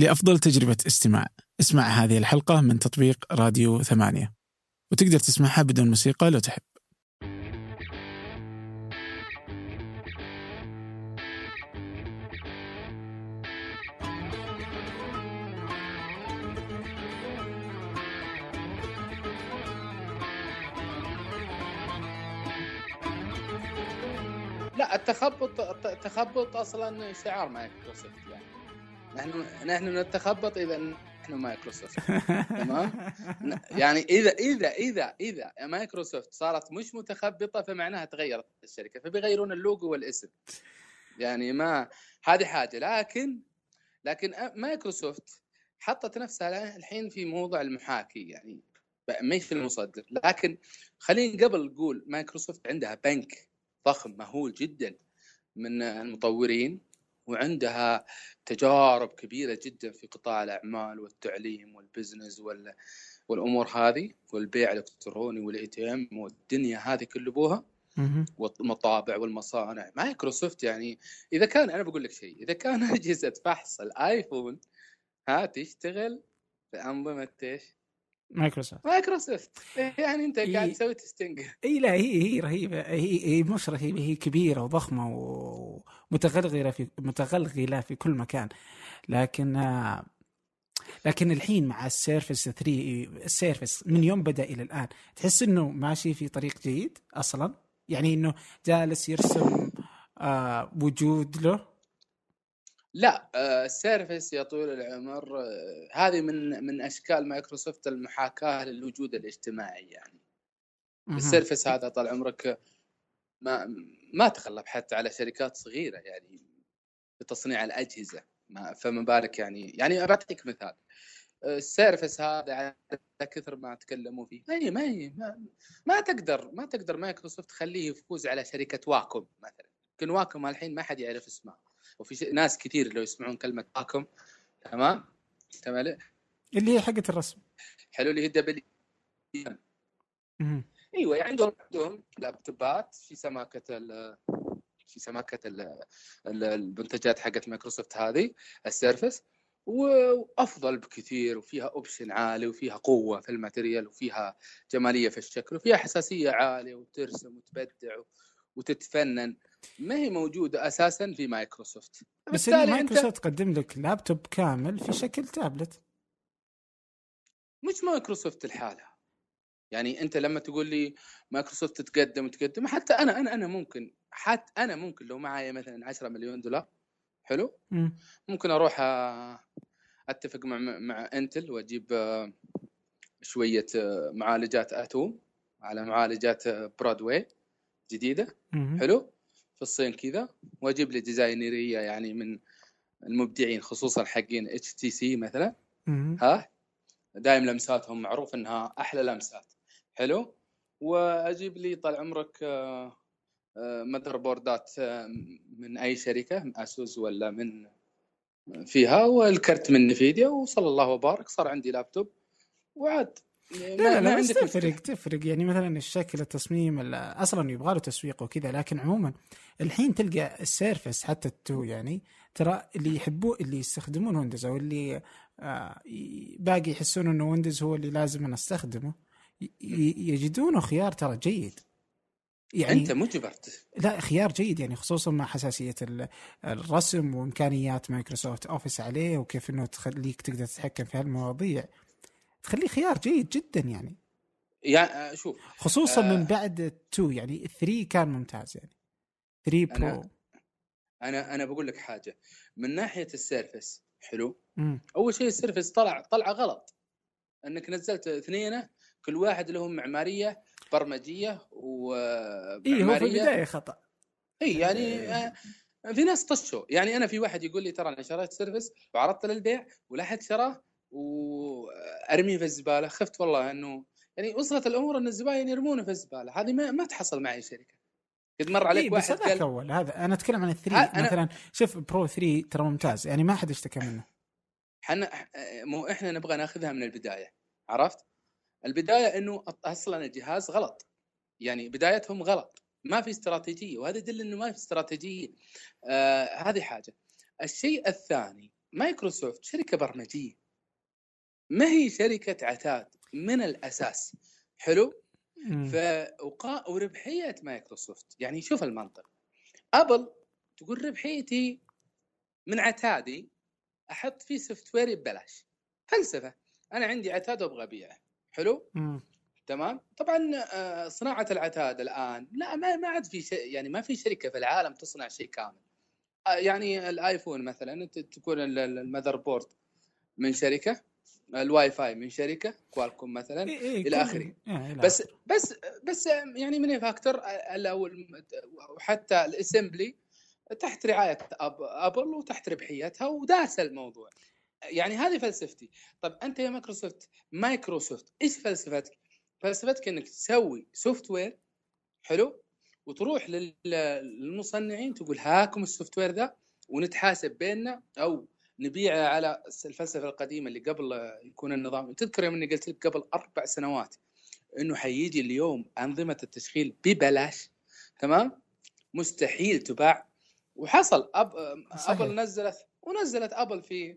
لأفضل تجربة استماع. اسمع هذه الحلقة من تطبيق راديو ثمانية. وتقدر تسمعها بدون موسيقى لو تحب. لا التخبط التخبط أصلا شعار مايكروسوفت يعني. نحن نحن نتخبط إذا نحن مايكروسوفت. تمام؟ يعني اذا اذا اذا إذا مايكروسوفت صارت مش متخبطة فمعناها تغيرت الشركة فبيغيرون اللوجو والاسم. يعني ما هذه حاجة. لكن لكن مايكروسوفت حطت نفسها الحين في موضع المحاكي يعني ما في المصدر. لكن خلينا قبل نقول مايكروسوفت عندها بنك ضخم مهول جدا من المطورين. وعندها تجارب كبيرة جدا في قطاع الأعمال والتعليم وال business وال والأمور هذه والبيع الإلكتروني وال ATM والدنيا هذه كل أبوها والمطابع والمصانع مايكروسوفت يعني إذا كان أنا بقول لك شيء إذا كان أجهزة فحص الآيفون ها تشتغل بانظمه إيش؟ مايكروسوفت. مايكروسوفت. يعني انت قاعد تسوي تستنج إي لا هي هي رهيبة. هي هي مش رهيبة هي كبيرة وضخمة ومتغلغلة في متغلغلة في كل مكان. لكن لكن الحين مع ال Surface 3 ال Surface من يوم بدأ إلى الآن تحس إنه ماشي في طريق جيد أصلا؟ يعني إنه جالس يرسم آه وجود له؟ لا ال Surface يا طويل العمر هذه من من أشكال مايكروسوفت المحاكاة للوجود الاجتماعي يعني. ال Surface هذا طال عمرك ما ما تغلب حتى على شركات صغيرة يعني لتصنيع الأجهزة ما فما بالك يعني يعني بعطيك مثال. ال Surface هذا على كثر ما تكلموا فيه ما ما, ما ما تقدر ما تقدر مايكروسوفت تخليه يفوز على شركة Wacom مثلا. يمكن Wacom الحين ما حد يعرف اسمها. وفي ناس كثير لو يسمعون كلمة Wacom تمام؟ تمام اللي هي حقة الرسم. حلو اللي هي W إيوه يعني عندهم عندهم لابتوبات في سماكة ال في سماكة ال المنتجات حقت مايكروسوفت هذه ال Surface. وأفضل بكثير وفيها option عالي وفيها قوة في ال material وفيها جمالية في الشكل وفيها حساسية عالية وترسم وتبدع وتتفنن. ما هي موجودة أساسا في مايكروسوفت؟ بس مايكروسوفت أنت... تقدم لك لابتوب كامل في شكل تابلت. مش مايكروسوفت الحالة. يعني أنت لما تقول لي مايكروسوفت تتقدم وتقدم حتى أنا أنا أنا ممكن حتى أنا ممكن لو معي مثلا 10 مليون دولار حلو؟ م. ممكن أروح أتفق مع مع إنتل وأجيب شوية معالجات Atom على معالجات Broadwell جديدة م. حلو؟ في الصين كذا واجيب لي designer يه يعني من المبدعين خصوصا حقين HTC مثلا. ها؟ دايم لمساتهم معروف إنها أحلى لمسات. حلو؟ وأجيب لي طال عمرك motherboard ات من أي شركة Asus ولا من فيها والكرت من Nvidia وصلى الله وبارك صار عندي لابتوب وعاد. لا لا, لا بس تفرق تفرق. يعني مثلا الشكل التصميم أصلا يبغى له تسويق وكذا لكن عموما الحين تلقى ال Surface حتى ال two يعني ترى اللي يحبوه اللي يستخدمون ويندوز أو اللي آه باقي يحسون إنه ويندوز هو اللي لازم أنا أستخدمه يجدونه خيار ترى جيد. يعني أنت مجبر. لا خيار جيد يعني خصوصا مع حساسية الرسم وإمكانيات مايكروسوفت Office عليه وكيف إنه تخليك تقدر تتحكم في هالمواضيع. تخليه خيار جيد جدا يعني. يعني شوف خصوصا آه من بعد 2 يعني 3 كان ممتاز يعني. 3 Pro أنا, أنا أنا بقول لك حاجة. من ناحية ال Surface حلو؟ مم. أول شيء ال Surface طلع طلع غلط. إنك نزلت اثنين كل واحد لهم معمارية برمجية و اي هو في البداية خطأ. اي يعني آه في ناس طشوا. يعني أنا في واحد يقول لي ترى أنا شريت Surface وعرضته للبيع ولا حد شراه وارميه في الزبالة. خفت والله إنه يعني وصلت الأمور إن الزباين يرمونه في الزبالة. هذه ما, ما تحصل مع اي شركة. قد مر عليك إيه واحد بس هذا أول. هذا أنا أتكلم عن الثري. أنا... مثلا شوف برو 3 ترى ممتاز. يعني ما حد اشتكى منه. إحنا مو إحنا نبغى ناخذها من البداية. عرفت؟ البداية إنه أصلا الجهاز غلط. يعني بدايتهم غلط. ما في استراتيجية. وهذا يدل إنه ما في استراتيجية. آه هذه حاجة. الشيء الثاني مايكروسوفت شركة برمجية. ما هي شركة عتاد من الأساس؟ حلو. ف. وربحيه مايكروسوفت. يعني شوف المنطق. أبل تقول ربحيتي من عتادي أحط فيه software ببلاش. فلسفة. أنا عندي عتاد وأبغى أبيعه. حلو؟ مم. تمام؟ طبعا آه، صناعة العتاد الآن لا ما ما عاد في شيء يعني ما في شركة في العالم تصنع شيء كامل. آه، يعني الآيفون مثلا تكون ال- ال- ال motherboard من شركة. الواي فاي من شركة Qualcomm مثلا إيه إيه إلى كل- آخره. إيه بس. بس بس يعني manufacture أو وحتى ال assembly تحت رعاية أبل وتحت ربحيتها وداس الموضوع يعني هذه فلسفتي طب أنت يا مايكروسوفت مايكروسوفت إيش فلسفتك فلسفتك إنك تسوي software حلو وتروح لل- للمصنعين تقول هاكم ال software ذا ونتحاسب بيننا أو نبيعه على الفلسفة القديمة اللي قبل يكون النظام. تذكر يوم إني قلت لك قبل أربع سنوات إنه حيجي اليوم أنظمة التشغيل ببلاش تمام؟ مستحيل تباع. وحصل أب... صحيح. أبل نزلت ونزلت أبل في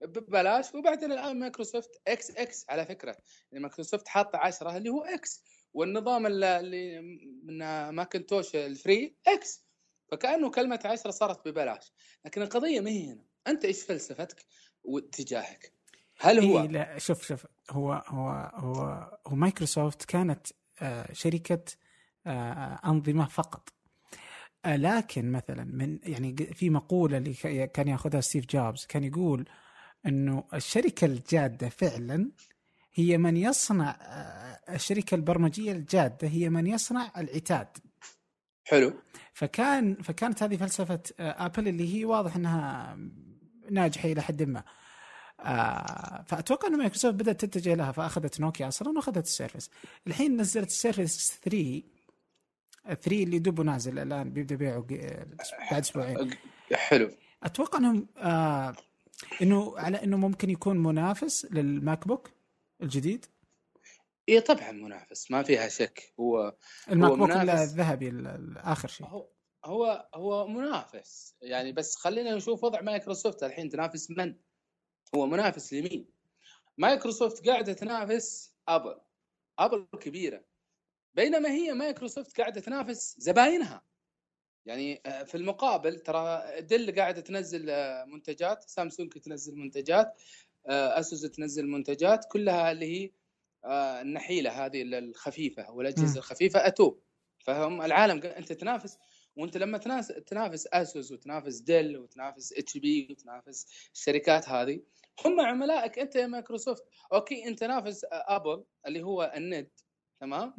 ببلاش وبعدين الآن مايكروسوفت X X على فكرة. يعني مايكروسوفت حاطة 10 اللي هو X والنظام اللي- اللي من ماكنتوش ال free X. فكأنه كلمة 10 صارت ببلاش. لكن القضية ما هي هنا. أنت إيش فلسفتك واتجاهك؟ هل هو؟ إيه لا شوف شوف هو هو هو هو مايكروسوفت كانت آه، شركة آه، أنظمة فقط. آه، لكن مثلا من يعني في مقولة اللي كان يأخذها ستيف جوبز كان يقول إنه الشركة الجادة فعلا هي من يصنع الشركة البرمجية الجادة هي من يصنع العتاد. حلو. فكان فكانت هذه فلسفة أبل اللي هي واضح إنها ناجحة إلى حد ما. آه، فأتوقع ان مايكروسوفت بدأت تتجه لها فأخذت نوكيا أصلا وأخذت ال Surface الحين نزلت ال Surface 3 3 اللي دوبه نازل الآن بيبدأ بيعه بعد أسبوعين. حلو. أتوقع إنهم آه إنه على إنه ممكن يكون منافس لل MacBook الجديد؟ اي طبعا منافس ما فيها شك. هو ال MacBook الذهبي ال- ال- آخر شيء. هو هو هو منافس. يعني بس خلينا نشوف وضع مايكروسوفت الحين تنافس من؟ هو منافس لمين؟ مايكروسوفت قاعدة تنافس أبل. أبل كبيرة. بينما هي مايكروسوفت قاعدة تنافس زباينها. يعني آه، في المقابل ترى Dell قاعدة تنزل آه، منتجات. سامسونج تنزل منتجات. آه، Asus تنزل منتجات. كلها اللي هي النحيلة هذه الخفيفة. والأجهزة الخفيفة اتوب فهم العالم أنت تنافس وانت لما تناس تنافس Asus وتنافس Dell وتنافس HP وتنافس الشركات هذه هم عملائك أنت يا مايكروسوفت. أوكي أنت نافس ابل اللي هو الند تمام؟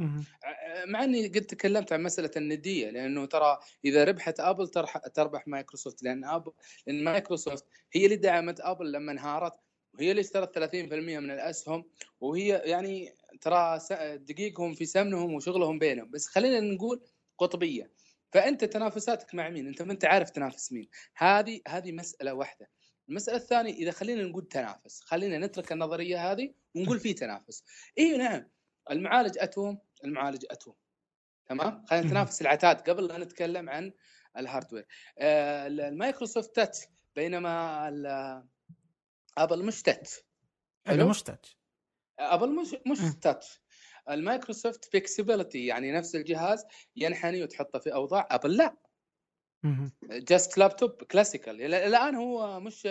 مع إني قد تكلمت عن مسألة الندية لأنه ترى إذا ربحت ابل تربح مايكروسوفت لأن ابل لأن مايكروسوفت هي اللي دعمت ابل لما انهارت وهي اللي اشترت 30% من الاسهم وهي يعني ترى دقيقهم في سمنهم وشغلهم بينهم. بس خلينا نقول قطبية. فأنت تنافساتك مع مين؟ انت ما أنت عارف تنافس مين؟ هذه هذه مسألة واحدة. المسألة الثانية إذا خلينا نقول تنافس، خلينا نترك النظرية هذه ونقول في تنافس. إي نعم المعالج Atom المعالج Atom تمام؟ خلينا. نتنافس العتاد قبل لا نتكلم عن ال hardware. آه، المايكروسوفت touch بينما ال- ابل مش touch حلو؟ مش touch ابل مش مش. touch المايكروسوفت flexibility يعني نفس الجهاز ينحني وتحطه في أوضاع أبل. لا. جاست لابتوب كلاسيكال الآن هو مش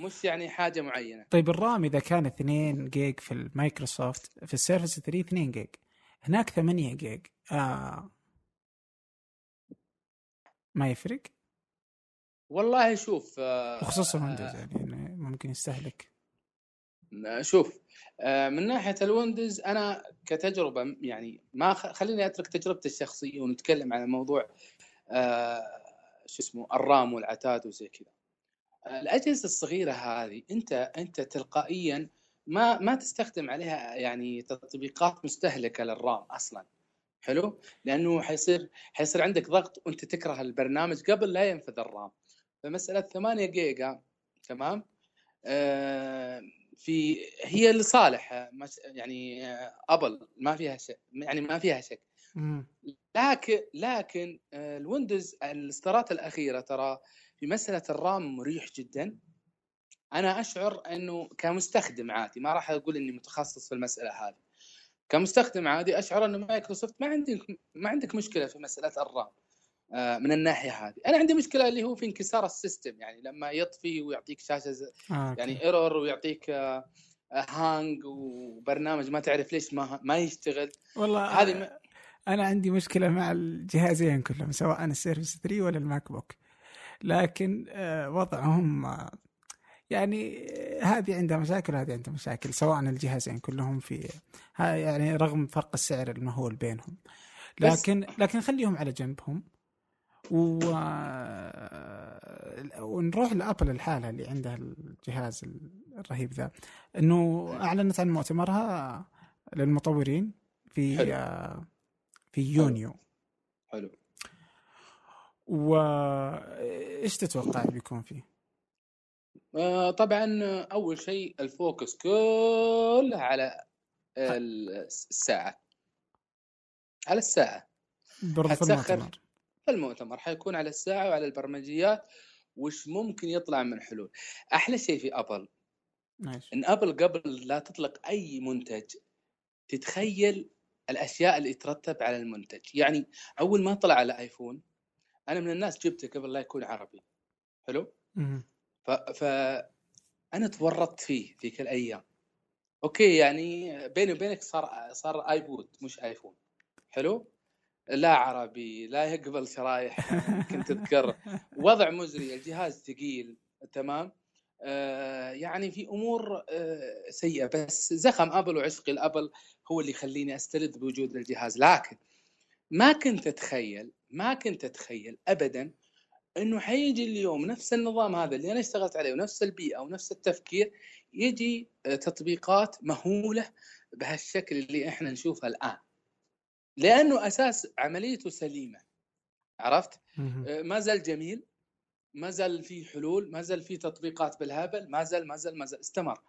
مش يعني حاجة معينة. طيب الرام إذا كان 2 جيج في المايكروسوفت في السيرفس 3 2 جيج. هناك 8 جيج. آه. ما يفرق؟ والله شوف آه، وخصوصا ويندوز يعني إنه ممكن يستهلك. آه، شوف آه، من ناحية الويندوز أنا كتجربة يعني ما خليني أترك تجربتي الشخصية ونتكلم عن موضوع آه، شو اسمه الرام والعتاد وزي كذا. الأجهزة الصغيرة هذه أنت أنت تلقائيا ما ما تستخدم عليها يعني تطبيقات مستهلكة للرام أصلا. حلو؟ لأنه حيصير حيصير عندك ضغط وأنت تكره البرنامج قبل لا ينفذ الرام. فمسألة 8 جيجا تمام؟ آه في هي لصالح يعني آه، أبل ما فيها شك يعني ما فيها شك. لكن لكن آه، الويندوز الاصدارات الأخيرة ترى في مسألة ال RAM مريح جدا. أنا أشعر إنه كمستخدم عادي ما راح أقول إني متخصص في المسألة هذه. كمستخدم عادي أشعر إنه مايكروسوفت ما عندك ما عندك مشكلة في مسألة الرام. من الناحية هذه. أنا عندي مشكلة اللي هو في انكسار ال system يعني لما يطفي ويعطيك شاشة آه يعني error ويعطيك آه، آه، hang وبرنامج ما تعرف ليش ما ما يشتغل. والله هذه م- أنا عندي مشكلة مع الجهازين كلهم سواء السيرفس 3 ولا الماك بوك. لكن آه، وضعهم آه، يعني آه، هذه عندها مشاكل وهذه عندها مشاكل سواء الجهازين كلهم في يعني رغم فرق السعر المهول بينهم. لكن لكن خليهم على جنبهم. و... آه، ونروح لأبل الحالة اللي عندها الجهاز الرهيب ذا إنه أعلنت عن مؤتمرها للمطورين في حلو. آه، في يونيو حلو وايش تتوقع بيكون فيه؟ آه، طبعا آه، أول شيء ال focus كله على الساعة على الساعة برضو في. المؤتمر المؤتمر حيكون على الساعة وعلى البرمجيات وش ممكن يطلع من حلول. أحلى شيء في أبل. ماشي إن أبل قبل لا تطلق أي منتج تتخيل الأشياء اللي ترتب على المنتج. يعني أول ما طلع على آيفون أنا من الناس جبته قبل لا يكون عربي. حلو؟ مهم. ف... ف أنا تورطت فيه ذيك الأيام أوكي يعني بيني وبينك صار صار ايبود مش آيفون. حلو؟ لا عربي لا يقبل شرايح كنت تذكر. وضع مزري الجهاز ثقيل تمام؟ آه يعني في أمور آه سيئة بس زخم أبل وعشقي الأبل هو اللي يخليني استلذ بوجود الجهاز. لكن ما كنت أتخيل ما كنت أتخيل ابدا إنه حيجي اليوم نفس النظام هذا اللي أنا اشتغلت عليه ونفس البيئة ونفس التفكير يجي آه، تطبيقات مهولة بهالشكل اللي إحنا نشوفها الآن. لأنه أساس عمليته سليمة عرفت. آه، ما زال جميل ما زال في حلول ما زال في تطبيقات بالهبل ما زال ما زال ما زال استمر.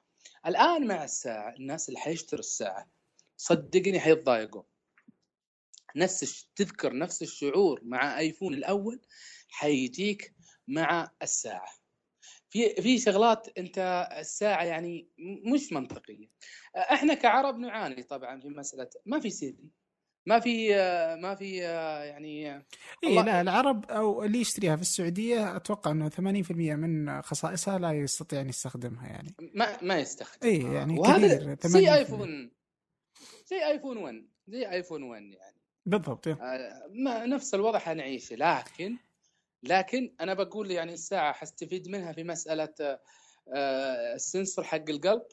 الآن مع الساعة الناس اللي حيشتروا الساعة صدقني حيتضايقوا. نفس الش... تذكر نفس الشعور مع آيفون الأول حيجيك مع الساعة. في في شغلات أنت الساعة يعني مش منطقية. إحنا كعرب نعاني طبعا في مسألة ما في سيدي ما في ما في يعني اي لا العرب أو اللي يشتريها في السعودية أتوقع إنه 80% من خصائصها لا يستطيع أن يستخدمها يعني. ما ما يستخدم. اي يعني وهذا كثير 80% زي آيفون. زي آيفون 1 زي آيفون 1 يعني. بالضبط إيه. آه، ما نفس الوضع حنعيشه لكن لكن أنا بقول يعني الساعة حستفيد منها في مسألة آه، آه، ال sensor حق القلب.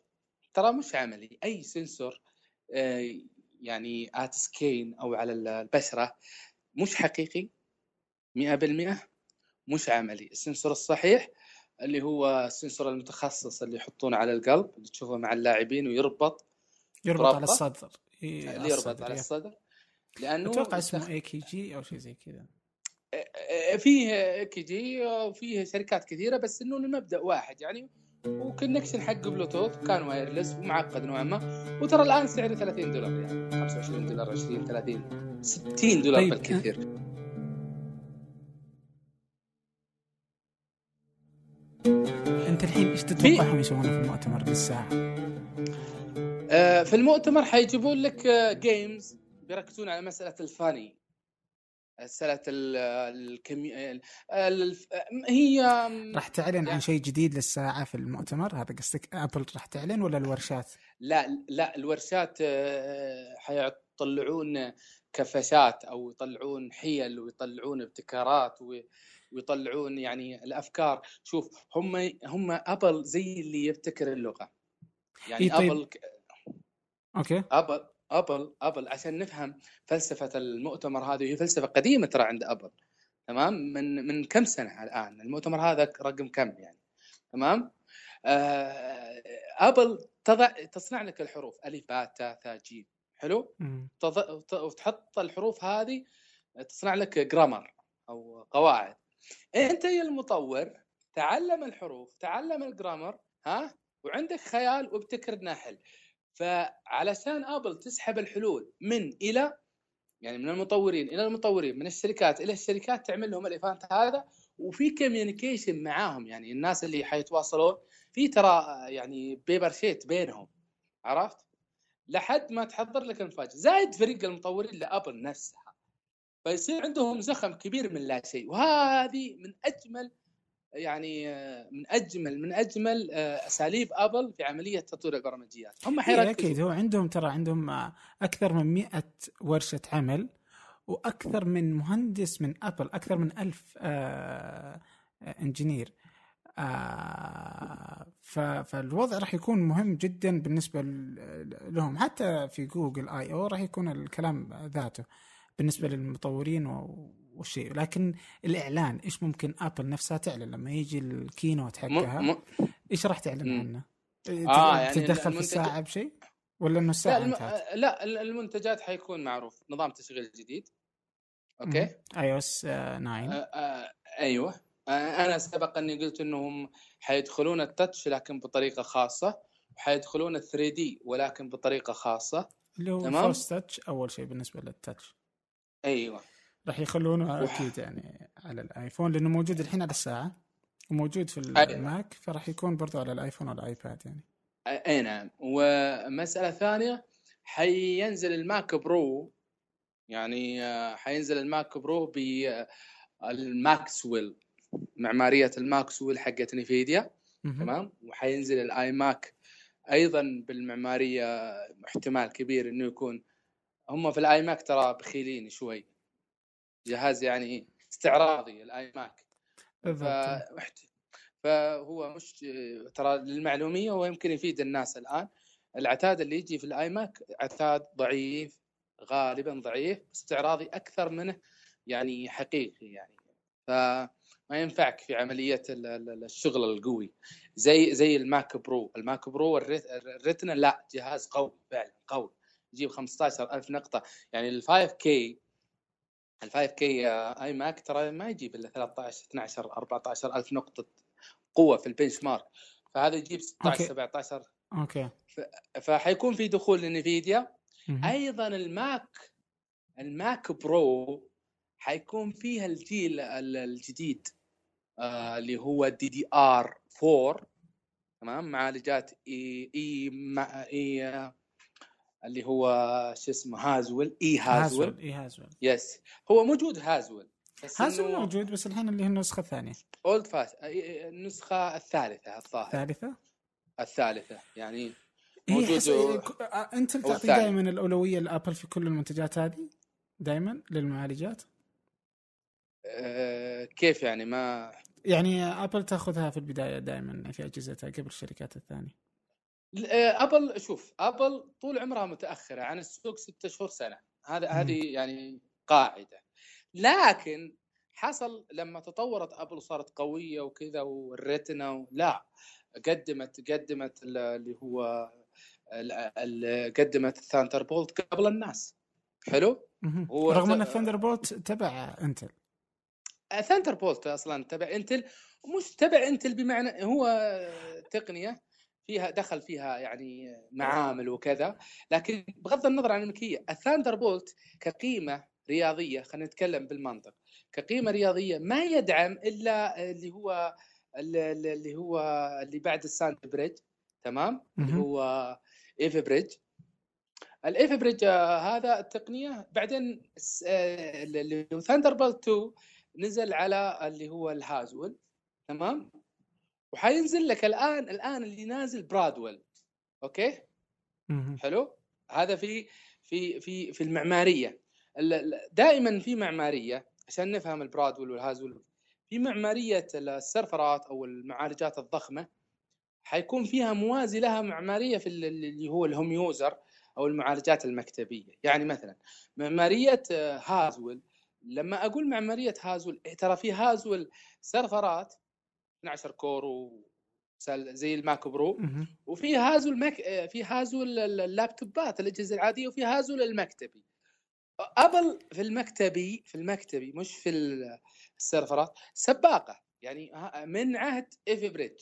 ترى مش عملي. أي sensor آه، يعني at skin أو على البشرة مش حقيقي 100% مش عملي. ال sensor الصحيح اللي هو ال sensor المتخصص اللي يحطونه على القلب اللي تشوفه مع اللاعبين ويربط يربط؟ على الصدر. إيه، اللي يربط على. الصدر. لأنه أتوقع اسمه EKG أو شيء زي كذا. فيه KG وفيه شركات كثيرة بس إنه المبدا واحد. يعني و connection حق بلوتوث كان wireless ومعقد نوعا ما وترى الآن سعره 30 دولار يعني 25 دولار 20 30 60 دولار طيب. بالكثير أنت الحين إيش تتوقعهم يسوونه في المؤتمر للساعه؟ آه، في المؤتمر حيجيبون لك games بيركزون على مسألة الفاني ال- الكمي... ال- ال- هي راح تعلن عن شيء جديد للساعة في المؤتمر؟ هذا قصدك ابل راح تعلن ولا الورشات؟ لا لا الورشات آه، حيطلعون كفشات أو يطلعون حيل ويطلعون ابتكارات و- ويطلعون يعني الأفكار. شوف هم هم ابل زي اللي يبتكر اللغة. يعني إيه طيب. ابل أوكي. ابل أبل أبل عشان نفهم فلسفة المؤتمر هذه وهي فلسفة قديمة ترى عند أبل تمام؟ من من كم سنة الآن؟ المؤتمر هذا رقم كم يعني؟ تمام؟ آه أبل تضع تصنع لك الحروف ألف باء تاء ثاء جيم حلو. تض... وتحط الحروف هذه تصنع لك grammar أو قواعد. أنت يا المطور تعلم الحروف تعلم ال grammar ها؟ وعندك خيال وابتكر لنا حل فعلشان آبل تسحب الحلول من إلى يعني من المطورين إلى المطورين من الشركات إلى الشركات تعمل لهم ال event هذا وفي communication معاهم يعني الناس اللي حيتواصلون في ترى يعني paper sheet بينهم عرفت؟ لحد ما تحضر لك المفاجأة زائد فريق المطورين لآبل نفسها فيصير عندهم زخم كبير من لا شيء وهذه من أجمل يعني من أجمل من أجمل أساليب أبل في عملية تطوير البرمجيات. هم إيه حيركزوا. أكيد. هو عندهم ترى عندهم أكثر من 100 ورشة عمل وأكثر من مهندس من أبل أكثر من ألف آه إنجينير. آه فالوضع راح يكون مهم جدا بالنسبة لهم. حتى في جوجل I/O راح يكون الكلام ذاته بالنسبة للمطورين والشيء لكن الإعلان إيش ممكن آبل نفسها تعلن لما يجي ال keynote حقها. إيش راح تعلن عنه؟ آه يعني تتدخل في الساعة بشيء؟ ولا إنه الساعة لا, الم... لا المنتجات حيكون معروف. نظام تشغيل جديد. أوكي؟ iOS 9 أيوه. آه، أنا سبق أني قلت إنهم حيدخلون ال touch لكن بطريقة خاصة وحيدخلون ال 3D ولكن بطريقة خاصة. اللي هو تمام؟ touch أول شيء بالنسبة لل touch أيوه. راح يخلونه أكيد يعني على الآيفون لأنه موجود الحين على الساعة وموجود في الماك فراح يكون برضو على الآيفون والايباد يعني. اي نعم. ومسألة ثانية حينزل الماك برو يعني آه، حينزل الماك برو بالماكسويل معمارية الماكسويل حقت Nvidia تمام؟ وحينزل ال iMac أيضا بالمعمارية احتمال كبير إنه يكون هم في ال iMac ترى بخيلين شوي. جهاز يعني استعراضي ال iMac. فهو مش ترى للمعلومية ويمكن يفيد الناس الآن. العتاد اللي يجي في ال iMac عتاد ضعيف غالبا ضعيف استعراضي أكثر منه يعني حقيقي يعني. فما ينفعك في عملية الشغل القوي. زي زي ال Mac Pro. ال Mac Pro ال Retina لا جهاز قوي فعلا قوي. يجيب 15000 نقطة. يعني ال 5 K ال 5 K iMac ترى ما يجيب إلا 13 12 14 ألف نقطة قوة في ال benchmark فهذا يجيب 16 أوكي. 17 أوكي. فحيكون في دخول ل Nvidia. أيضا ال Mac ال Mac Pro حيكون فيها الجيل الجديد آه اللي هو DDR 4 تمام؟ معالجات إي إي مع إي آه، اللي هو شو اسمه Haswell E Haswell. E Haswell. yes هو موجود Haswell بس Haswell موجود بس الحين اللي هي النسخة الثانية. اولد فاست النسخة الثالثة الظاهر. الثالثة؟ الثالثة يعني موجود و... أنت تعطي دائما الأولوية ل Apple في كل المنتجات هذه؟ دائما للمعالجات؟ أه كيف يعني؟ ما يعني Apple تأخذها في البداية دائما في أجهزتها قبل الشركات الثانية. Apple شوف Apple طول عمرها متأخرة عن السوق ستة شهور سنة. هذا هذه يعني قاعدة. لكن حصل لما تطورت Apple وصارت قوية وكذا وال Retina لا قدمت قدمت اللي هو قدمت ال Thunderbolt قبل الناس. حلو؟ هو رغم أن الثاندر بولت تبع إنتل. Thunderbolt أصلا تبع Intel مش تبع Intel بمعنى هو تقنية فيها دخل فيها يعني معامل وكذا. لكن بغض النظر عن الملكية ال Thunderbolt كقيمة رياضية خلينا نتكلم بالمنطق كقيمة رياضية ما يدعم إلا اللي هو اللي هو اللي بعد ال Sandy Bridge تمام؟ اللي هو Ivy Bridge. ال Ivy Bridge هذا التقنية بعدين آه، اللي هو Thunderbolt 2 نزل على اللي هو ال Haswell تمام؟ وحينزل لك الآن الآن اللي نازل Broadwell أوكي؟ حلو؟ هذا في في في في المعمارية. دائما في معمارية عشان نفهم ال Broadwell وال Haswell في معمارية ال serverات أو المعالجات الضخمة حيكون فيها موازي لها معمارية في اللي هو ال home user أو المعالجات المكتبية. يعني مثلا معمارية Haswell لما أقول معمارية Haswell ترى في Haswell serverات 12 core و زي ال Mac Pro. وفي Haswell المك... في Haswell ال laptopات الاجهزه العادية وفي Haswell المكتبي Apple في المكتبي في المكتبي مش في ال serverات سباقة. يعني من عهد Ivy Bridge.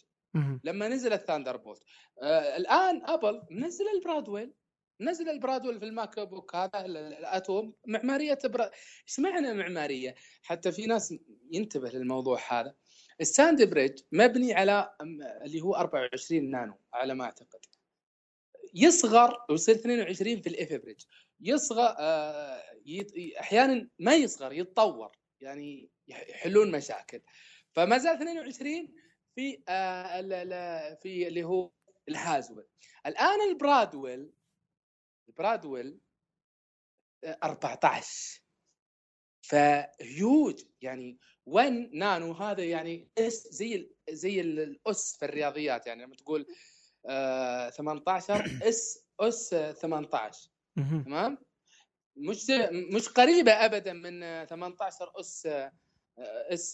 لما نزل ال Thunderbolt. آه الآن Apple منزل ال Broadwell. نزل ال Broadwell في ال MacBook هذا ال Atom معمارية برا... إيش معنى معمارية؟ حتى في ناس ينتبه للموضوع هذا. ال Sandy Bridge مبني على اللي هو 24 نانو على ما أعتقد. يصغر ويصير 22 في ال Ivy Bridge. يصغر آه أحيانا ما يصغر يتطور يعني يحلون مشاكل. فما زال 22 في آه في اللي هو ال Haswell. الآن ال Broadwell البرادويل 14 فهيوج يعني 1 نانو هذا يعني إس زي زي الأس في الرياضيات يعني لما تقول آه 18 إس أس 18 تمام؟ مش مش قريبة ابدا من 18 أس إس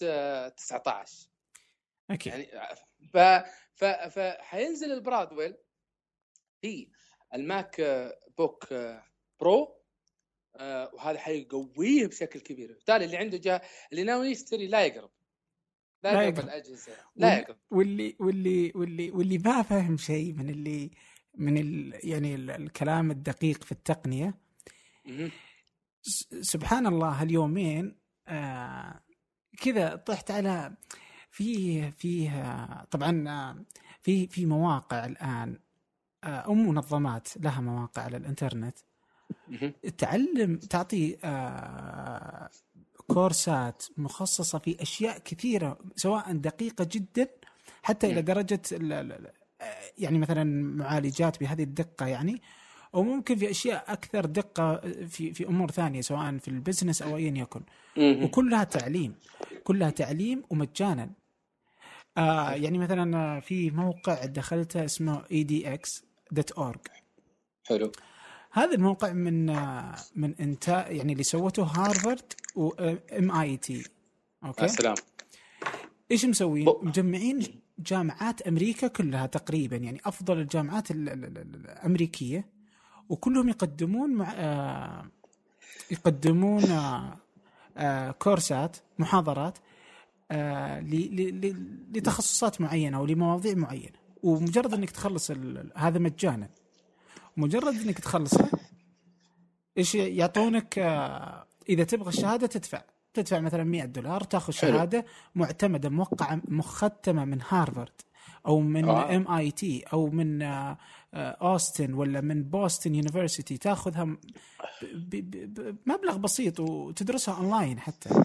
19 أكيد. يعني ف ف فحينزل ال Broadwell في ال MacBook Pro آه وهذا حيقويه بشكل كبير. بالتالي اللي عنده جا اللي ناوي يشتري لا يقرب. لا, لا يقرب الأجهزة. لا يقرب. واللي واللي واللي واللي ما فاهم شيء من اللي من ال يعني الكلام الدقيق في التقنية. سبحان الله هاليومين آه كذا طحت على في فيه طبعا آه، في في مواقع الآن. آه، أو منظمات لها مواقع على الإنترنت. تعلم تعطي آه، كورسات مخصصة في أشياء كثيرة سواء دقيقة جدا حتى إلى درجة يعني مثلا معالجات بهذه الدقة يعني أو ممكن في أشياء أكثر دقة في في أمور ثانية سواء في ال business أو ايا يكن. وكلها تعليم كلها تعليم ومجانا. آه يعني مثلا في موقع دخلته اسمه edx.org حلو. هذا الموقع من من انتاج يعني اللي سوته هارفارد و MIT أوكي؟ السلام إيش مسوين؟ مجمعين جامعات أمريكا كلها تقريبا يعني أفضل الجامعات الأمريكية وكلهم يقدمون مع آه يقدمون آه آه كورسات محاضرات آه لتخصصات معينة أو لمواضيع معينة. ومجرد إنك تخلص هذا مجانا. مجرد إنك تخلصه إيش يعطونك آه إذا تبغى الشهادة تدفع. تدفع مثلا 100 دولار تأخذ شهادة معتمدة موقعة مختمة من هارفارد أو من MIT أو من آه أوستن ولا من بوسطن university. تأخذها بمبلغ بسيط وتدرسها أونلاين حتى.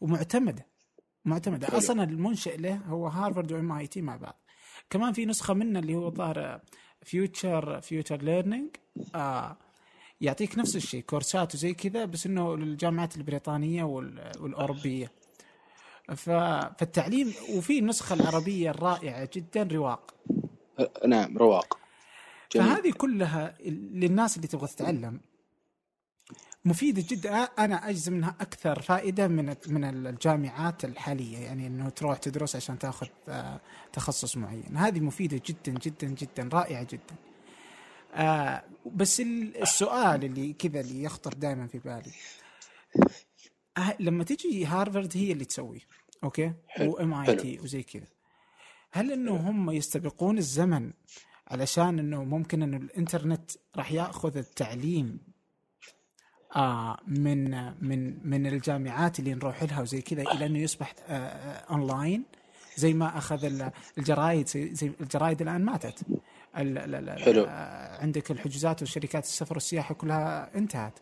ومعتمدة معتمدة. أصلا المنشئ له هو هارفارد و MIT مع بعض. كمان في نسخة منه اللي هو ظاهر Future Future Learning يعطيك نفس الشيء كورسات وزي كذا بس إنه للجامعات البريطانية والأوروبية. فالتعليم وفي النسخة العربية الرائعة جدا رواق. نعم رواق. جميل. فهذه كلها للناس اللي تبغى تتعلم. مفيدة جدا. أنا أجزم إنها أكثر فائدة من من الجامعات الحالية. يعني إنه تروح تدرس عشان تاخذ آه، تخصص معين. هذه مفيدة جدا جدا جدا رائعة جدا. آه بس السؤال اللي كذا اللي يخطر دائما في بالي. آه لما تجي هارفرد هي اللي تسويه أوكي؟ و MIT وزي كذا. هل إنه هم يستبقون الزمن علشان إنه ممكن إنه الإنترنت راح يأخذ التعليم آه من من من الجامعات اللي نروح لها وزي كذا إلى أنه يصبح آه آه اونلاين زي ما أخذ الجرايد زي الجرايد الآن ماتت. حلو. آه عندك الحجوزات وشركات السفر والسياحة كلها انتهت.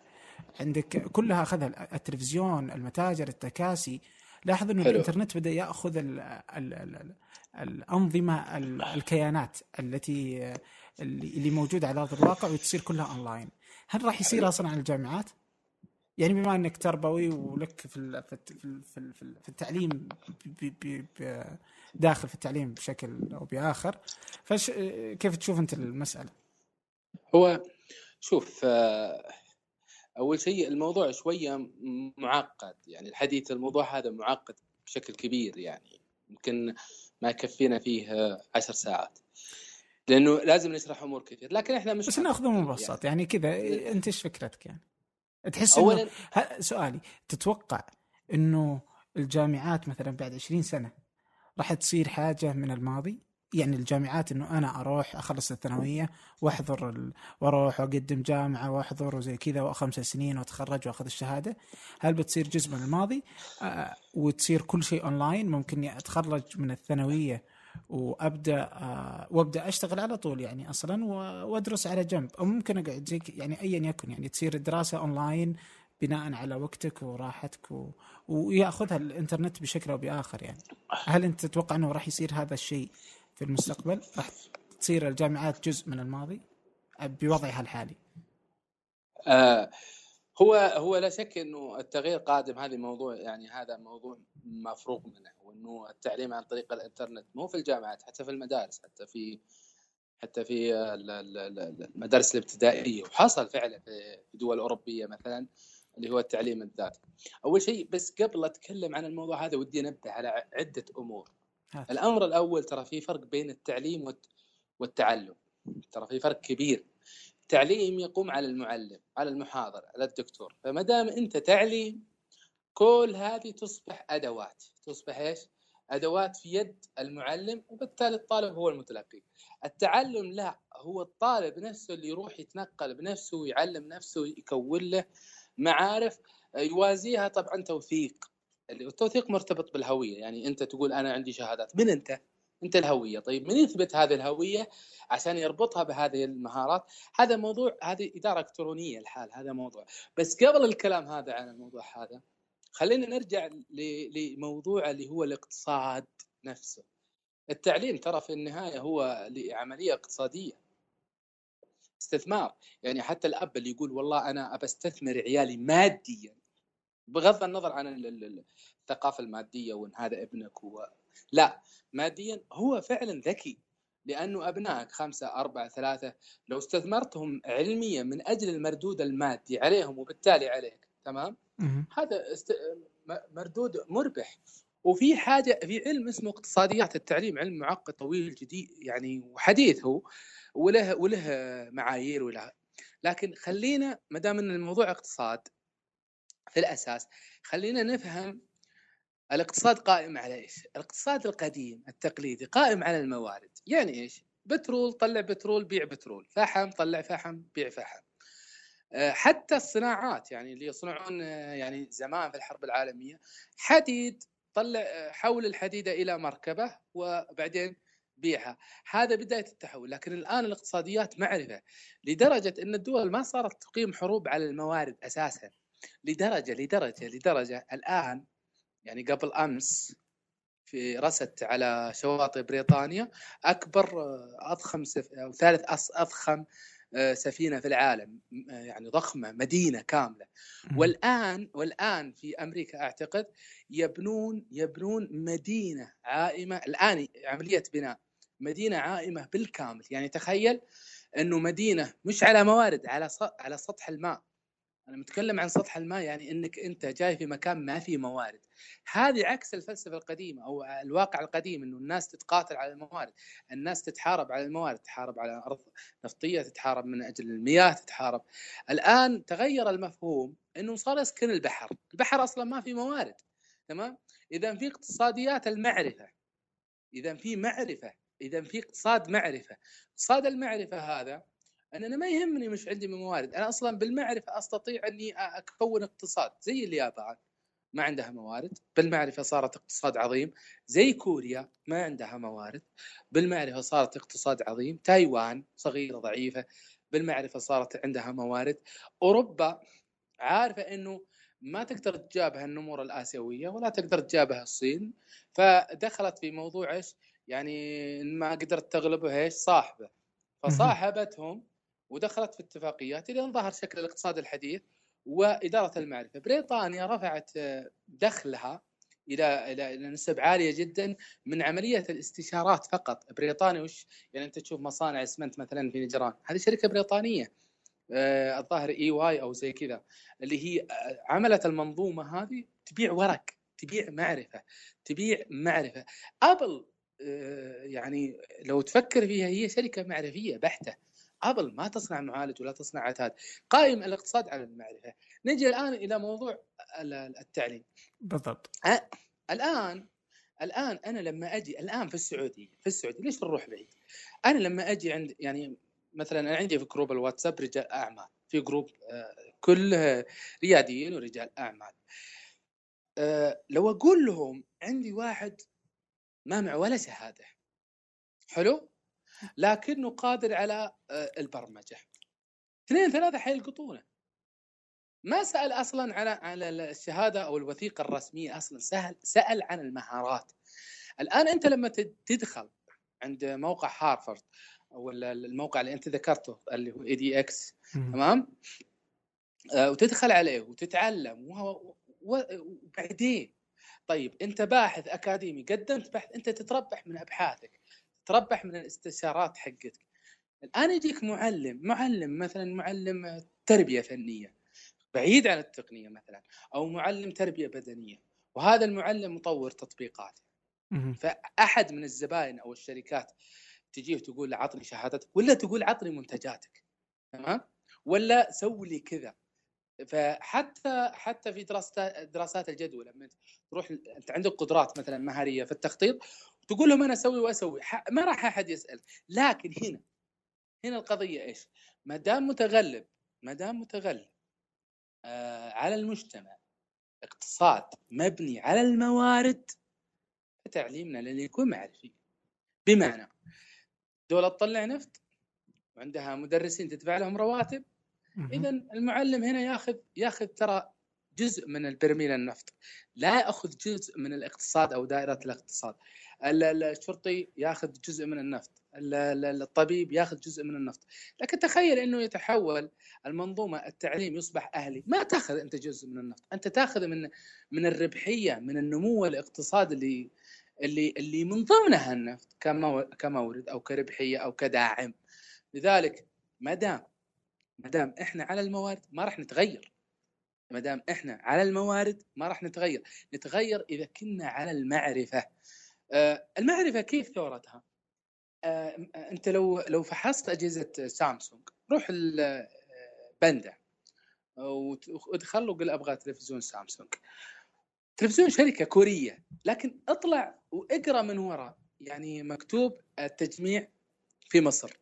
عندك كلها أخذها التلفزيون المتاجر التكاسي. لاحظ إنه. الإنترنت بدأ يأخذ ال ال ال الأنظمة الكيانات التي اللي موجودة على أرض الواقع وتصير كلها اونلاين هل راح يصير أصلا على الجامعات؟ يعني بما انك تربوي ولك في في في في التعليم داخل في التعليم بشكل أو بآخر فش كيف تشوف انت المسألة؟ هو شوف آه، أول شيء الموضوع شوية معقد يعني الحديث الموضوع هذا معقد بشكل كبير يعني يمكن ما يكفينا فيه عشر ساعات لأنه لازم نشرح أمور كثير لكن إحنا مش بس ناخذه مبسط يعني, يعني كذا أنت إيش فكرتك يعني؟ تحس اولا سؤالي تتوقع إنه الجامعات مثلا بعد 20 سنة راح تصير حاجة من الماضي؟ يعني الجامعات إنه أنا أروح أخلص الثانوية وأحضر ال... وأروح وأقدم جامعة وأحضر وزي كذا وخمس سنين وأتخرج وأخذ الشهادة؟ هل بتصير جزء من الماضي؟ آه وتصير كل شيء أونلاين؟ ممكن أتخرج من الثانوية وأبدأ آه وأبدأ أشتغل على طول يعني أصلا وأدرس على جنب. أو ممكن أقعد زي يعني ايا يكن يعني تصير الدراسه أونلاين بناء على وقتك وراحتك و... ويأخذها الإنترنت بشكل أو بآخر يعني. هل أنت تتوقع إنه راح يصير هذا الشيء في المستقبل؟ راح تصير الجامعات جزء من الماضي؟ بوضعها الحالي. آه هو هو لا شك إنه التغيير قادم هذه موضوع يعني هذا موضوع مفروغ منه وإنه التعليم عن طريق الإنترنت مو في الجامعات حتى في المدارس حتى في حتى في المدارس الابتدائية وحصل فعلا في دول أوروبية مثلا اللي هو التعليم الذاتي. أول شيء بس قبل أتكلم عن الموضوع هذا ودي أنبه على عدة أمور. الأمر الأول ترى في فرق بين التعليم والتعلم. ترى في فرق كبير. التعليم يقوم على المعلم، على المحاضر، على الدكتور، فما دام أنت تعليم كل هذه تصبح أدوات، تصبح إيش؟ أدوات في يد المعلم وبالتالي الطالب هو المتلقي. التعلم لا هو الطالب نفسه اللي يروح يتنقل بنفسه ويعلم نفسه يكون له معارف يوازيها طبعا توثيق. التوثيق مرتبط بالهوية. يعني أنت تقول أنا عندي شهادات. من أنت؟ أنت الهوية. طيب من يثبت هذه الهوية عشان يربطها بهذه المهارات؟ هذا موضوع هذه إدارة إلكترونية الحال هذا موضوع. بس قبل الكلام هذا عن الموضوع هذا خلينا نرجع لموضوع اللي هو الاقتصاد نفسه. التعليم ترى في النهاية هو عمليه اقتصادية. استثمار. يعني حتى الأب اللي يقول والله أنا أبى أستثمر عيالي ماديا بغض النظر عن الثقافة المادية وإن هذا ابنك لا ماديا هو فعلا ذكي لأنه أبنائك خمسة أربعة ثلاثة لو استثمرتهم علميا من أجل المردود المادي عليهم وبالتالي عليك تمام؟ هذا است... مردود مربح. وفي حاجة في علم اسمه اقتصاديات التعليم علم معقد طويل جديد يعني وحديث هو وله وله معايير وله. لكن خلينا ما دام إن الموضوع اقتصاد في الأساس خلينا نفهم الاقتصاد قائم على إيش؟ الاقتصاد القديم التقليدي قائم على الموارد، يعني إيش؟ بترول طلع بترول بيع بترول، فحم طلع فحم بيع فحم. آه، حتى الصناعات يعني اللي يصنعون آه، يعني زمان في الحرب العالمية حديد طلع آه، حول الحديده إلى مركبة وبعدين بيعها هذا بداية التحول لكن الآن الاقتصاديات معرفة لدرجة إن الدول ما صارت تقيم حروب على الموارد أساسا لدرجة لدرجة لدرجة الآن يعني قبل أمس في رست على شواطئ بريطانيا أكبر أضخم سف... أو ثالث أضخم آه، سفينة في العالم يعني ضخمة مدينة كاملة. والآن والآن في أمريكا أعتقد يبنون يبنون مدينة عائمة الآن عملية بناء مدينة عائمة بالكامل. يعني تخيل إنه مدينة مش على موارد على على سطح الماء. أنا متكلم عن سطح الماء يعني إنك أنت جاي في مكان ما فيه موارد. هذه عكس الفلسفة القديمة أو الواقع القديم إنه الناس تتقاتل على الموارد. الناس تتحارب على الموارد تتحارب على أرض نفطية تتحارب من أجل المياه تتحارب. الآن تغير المفهوم إنه صار يسكن البحر. البحر أصلا ما في موارد تمام؟ إذا في اقتصاديات المعرفة إذا في معرفة إذا في اقتصاد معرفة. اقتصاد المعرفة هذا ان أنا ما يهمني مش عندي من موارد. أنا أصلا بالمعرفة أستطيع أني أكون اقتصاد زي اليابان ما عندها موارد. بالمعرفة صارت اقتصاد عظيم. زي كوريا ما عندها موارد. بالمعرفة صارت اقتصاد عظيم. تايوان صغيرة ضعيفة. بالمعرفة صارت عندها موارد. أوروبا عارفة إنه ما تقدر تجابه النمور الآسيوية ولا تقدر تجابه الصين. فدخلت في موضوع إيش؟ يعني ما قدرت تغلبه إيش؟ صاحبة. فصاحبتهم ودخلت في اتفاقيات إلى ظهر شكل الاقتصاد الحديث وإدارة المعرفة، بريطانيا رفعت دخلها إلى إلى نسب عالية جدا من عملية الاستشارات فقط، بريطانيا وش؟ يعني أنت تشوف مصانع اسمنت مثلا في نجران، هذه شركة بريطانية. آه الظاهر EY أو زي كذا. اللي هي آه، عملت المنظومة هذه تبيع ورق، تبيع معرفة، تبيع معرفة، أبل آه يعني لو تفكر فيها هي شركة معرفية بحتة. أبل ما تصنع معالج ولا تصنع عتاد. قائم الاقتصاد على المعرفة. نجي الآن إلى موضوع التعليم. بالضبط. الآن الآن أنا لما أجي الآن في السعودية في السعودية ليش نروح بعيد؟ أنا لما أجي عند يعني مثلا أنا عندي في جروب الواتساب رجال أعمال في جروب آه، كله رياديين ورجال أعمال. آه، لو أقول لهم عندي واحد ما معه ولا شهادة حلو؟ لكنه قادر على آه، البرمجة. اثنين ثلاثة حيلقطونه. ما سأل أصلا على على الشهادة أو الوثيقة الرسمية أصلا سهل سأل عن المهارات. الآن أنت لما تدخل عند موقع هارفرد أو الموقع اللي أنت ذكرته اللي هو اي دي إكس تمام؟ آه، وتدخل عليه وتتعلم وبعدين؟ طيب أنت باحث أكاديمي قدمت بحث أنت تتربح من أبحاثك. تربح من الاستشارات حقتك. الآن يجيك معلم معلم مثلا معلم تربية فنية بعيد عن التقنية مثلا أو معلم تربية بدنية وهذا المعلم مطور تطبيقات فأحد من الزباين أو الشركات تجيه تقول له عطني شهادتك ولا تقول عطني منتجاتك. تمام؟ ولا سوي لي كذا. فحتى حتى في دراسات دراسات الجدوى لما تروح أنت عندك قدرات مثلا مهارية في التخطيط تقول لهم أنا أسوي وأسوي ما راح أحد يسأل. لكن هنا هنا القضية إيش؟ ما دام متغلب ما دام متغلب آه على المجتمع اقتصاد مبني على الموارد فتعليمنا لن يكون معرفي بمعنى دولة تطلع نفط وعندها مدرسين تدفع لهم رواتب اذا المعلم هنا ياخذ ياخذ ترى جزء من البرميل النفط. لا ياخذ جزء من الاقتصاد أو دائرة الاقتصاد. الشرطي ياخذ جزء من النفط. الطبيب ياخذ جزء من النفط. لكن تخيل إنه يتحول المنظومة التعليم يصبح أهلي. ما تأخذ أنت جزء من النفط. أنت تأخذ من من الربحية من النمو الاقتصادي اللي اللي اللي من ضمنها النفط كمورد أو كربحية أو كداعم. لذلك ما دام ما دام إحنا على الموارد ما راح نتغير. ما دام إحنا على الموارد ما راح نتغير. نتغير إذا كنا على المعرفة. آه، المعرفة كيف ثورتها؟ آه، أنت لو لو فحصت أجهزة سامسونج روح البندا وادخل وقل أبغى تلفزيون سامسونج. تلفزيون شركة كورية لكن اطلع وإقرأ من وراء. يعني مكتوب التجميع في مصر.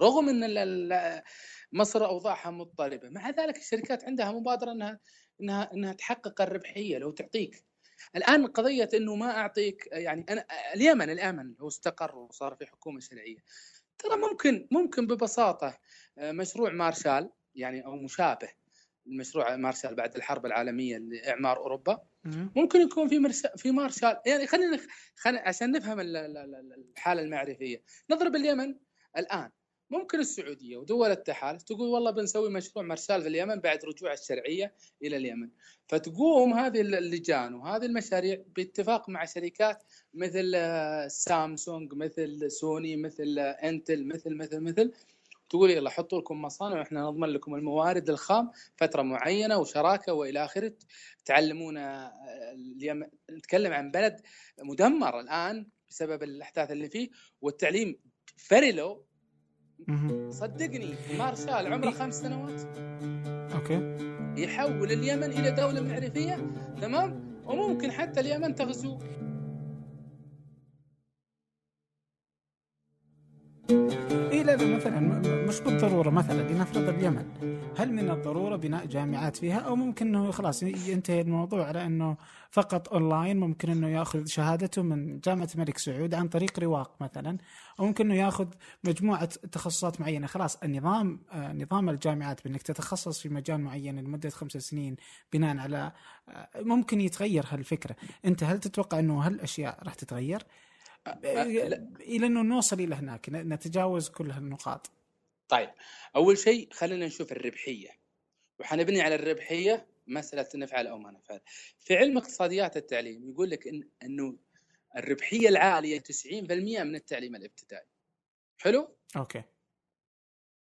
رغم إن مصر أوضاعها مضطربه مع ذلك الشركات عندها مبادرة إنها إنها إنها تحقق الربحية لو تعطيك. الآن قضية إنه ما أعطيك يعني أنا اليمن اليمن لو استقر وصار في حكومة شرعية. ترى ممكن ممكن ببساطة آه، مشروع مارشال يعني أو مشابه المشروع مارشال بعد الحرب العالمية لإعمار أوروبا ممكن يكون في في مارشال. يعني خلينا خلينا عشان نفهم الحالة المعرفية. نضرب اليمن الآن. ممكن السعودية ودول التحالف تقول والله بنسوي مشروع مرسال في اليمن بعد رجوع الشرعية إلى اليمن. فتقوم هذه اللجان وهذه المشاريع باتفاق مع شركات مثل آه، سامسونج مثل سوني مثل إنتل مثل مثل مثل. تقول يلا حطوا لكم مصانع وإحنا نضمن لكم الموارد الخام فترة معينة وشراكة وإلى آخره. تعلمون آه، اليمن نتكلم عن بلد مدمر الآن بسبب الأحداث اللي فيه والتعليم فريلو صدقني مارشال عمره خمس سنوات. أوكي. يحول اليمن إلى دولة معرفية تمام؟ وممكن حتى اليمن تغزو. لا مثلا مش بالضرورة مثلا لنفرض اليمن. هل من الضرورة بناء جامعات فيها؟ أو ممكن إنه خلاص ينتهي الموضوع على إنه فقط أونلاين ممكن إنه يأخذ شهادته من جامعة الملك سعود عن طريق رواق مثلا. أو ممكن إنه يأخذ مجموعة تخصصات معينة. خلاص النظام نظام الجامعات بإنك تتخصص في مجال معين لمدة خمس سنين بناء على آه، ممكن يتغير هالفكرة. أنت هل تتوقع إنه هالأشياء راح تتغير؟ إلى أنه نوصل إلى هناك نتجاوز كل هالنقاط. طيب أول شيء خلينا نشوف الربحية. وحنبني على الربحية مسألة نفعل أو ما نفعل. في علم اقتصاديات التعليم يقول لك إن إنه الربحية العالية 90% من التعليم الابتدائي. حلو؟ أوكي.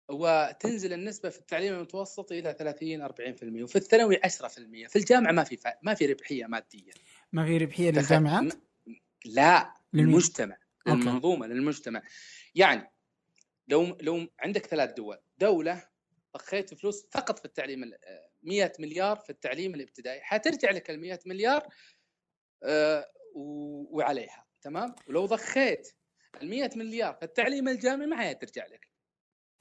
وتنزل النسبة في التعليم المتوسط إلى 30 40% وفي الثانوي 10% في الجامعة ما في ما في ربحية مادية. ما في ربحية للجامعات؟ لا. للمجتمع للمنظومة للمجتمع يعني لو لو عندك ثلاث دول دولة ضخيت فلوس فقط في التعليم 100 مليار في التعليم الابتدائي حترجع لك ال 100 مليار آه،. وعليها تمام ولو ضخيت ال 100 مليار في التعليم الجامعي ما حترجع لك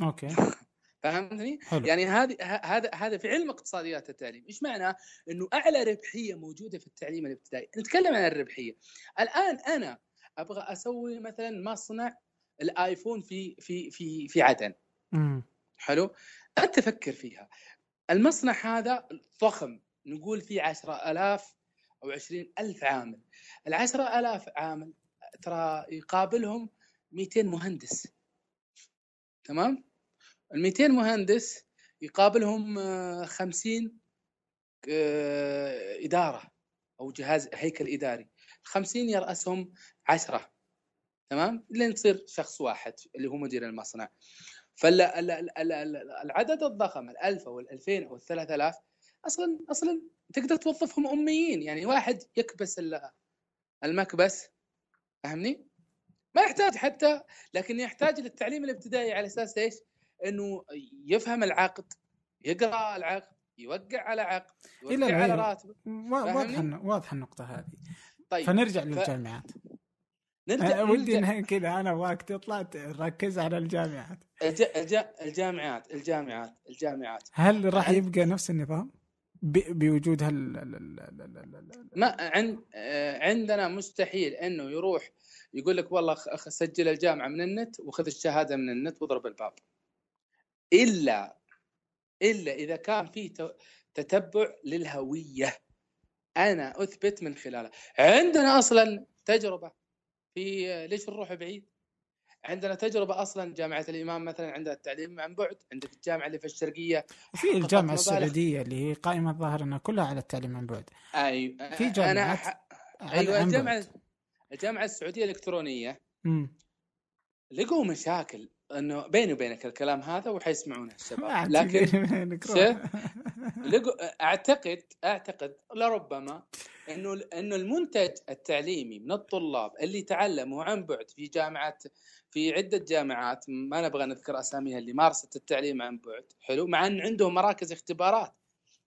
أوكي فهمتني؟ حلو يعني هذه هذا هذا في علم اقتصاديات التعليم، إيش معناه؟ إنه أعلى ربحية موجودة في التعليم الابتدائي، نتكلم عن الربحية. الآن أنا أبغى أسوي مثلا مصنع الآيفون في في في في عدن، مم. حلو؟ أنت فكر فيها. المصنع هذا ضخم نقول فيه 10000 أو 20000 عامل. ال 10000 عامل ترى يقابلهم 200 مهندس. تمام؟ ال 200 مهندس يقابلهم آه، 50 آه، إدارة أو جهاز هيكل إداري 50 يرأسهم 10 تمام لين تصير شخص واحد اللي هو مدير المصنع فالعدد الضخم ال1000 أو ال2000 أو ال3000 أصلا أصلا تقدر توظفهم أميين يعني واحد يكبس ال- المكبس فاهمني؟ ما يحتاج حتى لكن يحتاج للتعليم الابتدائي على أساس إيش؟ إنه يفهم العقد يقرأ العقد يوقع على عقد يوقع على إلا. راتب وا- واضحه فاهمني؟ الن- واضحه النقطة هذه طيب فنرجع للجامعات نرجع أنا ودي إنها كذا أنا أبغاك تطلع تركز على الجامعات. الج... الج... الجامعات الجامعات الجامعات. هل راح عن- يبقى نفس النظام؟ ب- بوجود هال ال- ال- ال- ال- ال- ال- ما عند آه، عندنا مستحيل إنه يروح يقول لك والله سجل الجامعة من النت وخذ الشهادة من النت واضرب الباب. إلا إلا إذا كان في ت- تتبع للهوية. أنا أثبت من خلالها عندنا أصلا تجربة في ليش نروح بعيد عندنا تجربة أصلا جامعة الإمام مثلا عندها التعليم عن بعد عندك الجامعة اللي في الشرقية في الجامعة. السعودية اللي هي قائمة الظاهر إنها كلها على التعليم عن بعد أيوه في أنا جامعات ح... أيوه الجامعة. الجامعة السعودية الإلكترونية مم. لقوا مشاكل إنه بيني وبينك الكلام هذا وحيسمعونه الشباب. لكن. لقوا اعتقد أعتقد لربما إنه إنه المنتج التعليمي من الطلاب اللي تعلموا عن بعد في جامعه في عدة جامعات ما نبغى نذكر أساميها اللي مارست التعليم عن بعد. حلو؟ مع إن عندهم مراكز اختبارات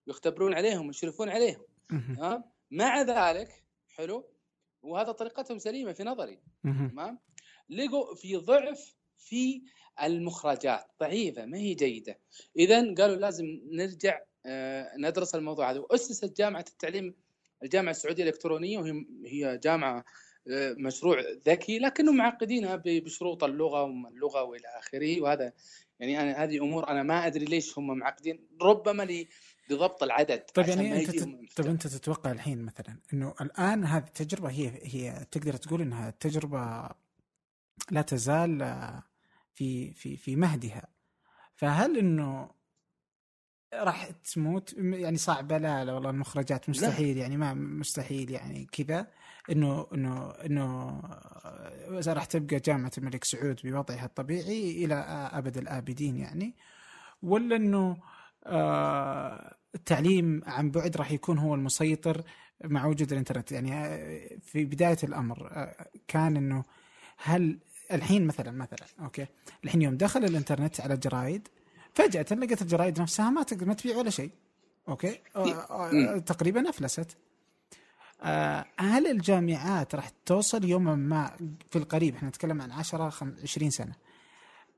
يختبرون عليهم ويشرفون عليهم. تمام؟ مع ذلك حلو؟ وهذا طريقتهم سليمة في نظري. تمام؟ لقوا في ضعف في المخرجات. ضعيفة ما هي جيدة. اذا قالوا لازم نرجع آه، ندرس الموضوع هذا. وأسست جامعة التعليم الجامعة السعودية الإلكترونية وهي هي جامعة آه، مشروع ذكي لكنهم معقدينها بشروط اللغة وما اللغة وإلى آخره. وهذا يعني أنا هذه أمور أنا ما أدري ليش هم معقدين. ربما لي- لضبط العدد طيب يعني أنت تت... طيب أنت تتوقع الحين مثلا إنه الآن هذه التجربة هي هي تقدر تقول إنها تجربة لا تزال آه، في في في مهدها. فهل إنه راح تموت؟ يعني صعبة. لا لا والله المخرجات مستحيل يعني ما مستحيل يعني كذا. إنه إنه إنه راح تبقى جامعة الملك سعود بوضعها الطبيعي إلى أبد الآبدين يعني. ولا إنه آه، التعليم عن بعد راح يكون هو المسيطر مع وجود الإنترنت؟ يعني آه، في بداية الأمر آه، كان إنه هل الحين مثلا مثلا أوكي. الحين يوم دخل الإنترنت على الجرايد فجأة لقيت الجرايد نفسها ما تقدر ما تبيع ولا شيء. أوكي. تقريبا أفلست. آه، هل الجامعات راح توصل يوما ما في القريب إحنا نتكلم عن 10 خم- 20 سنة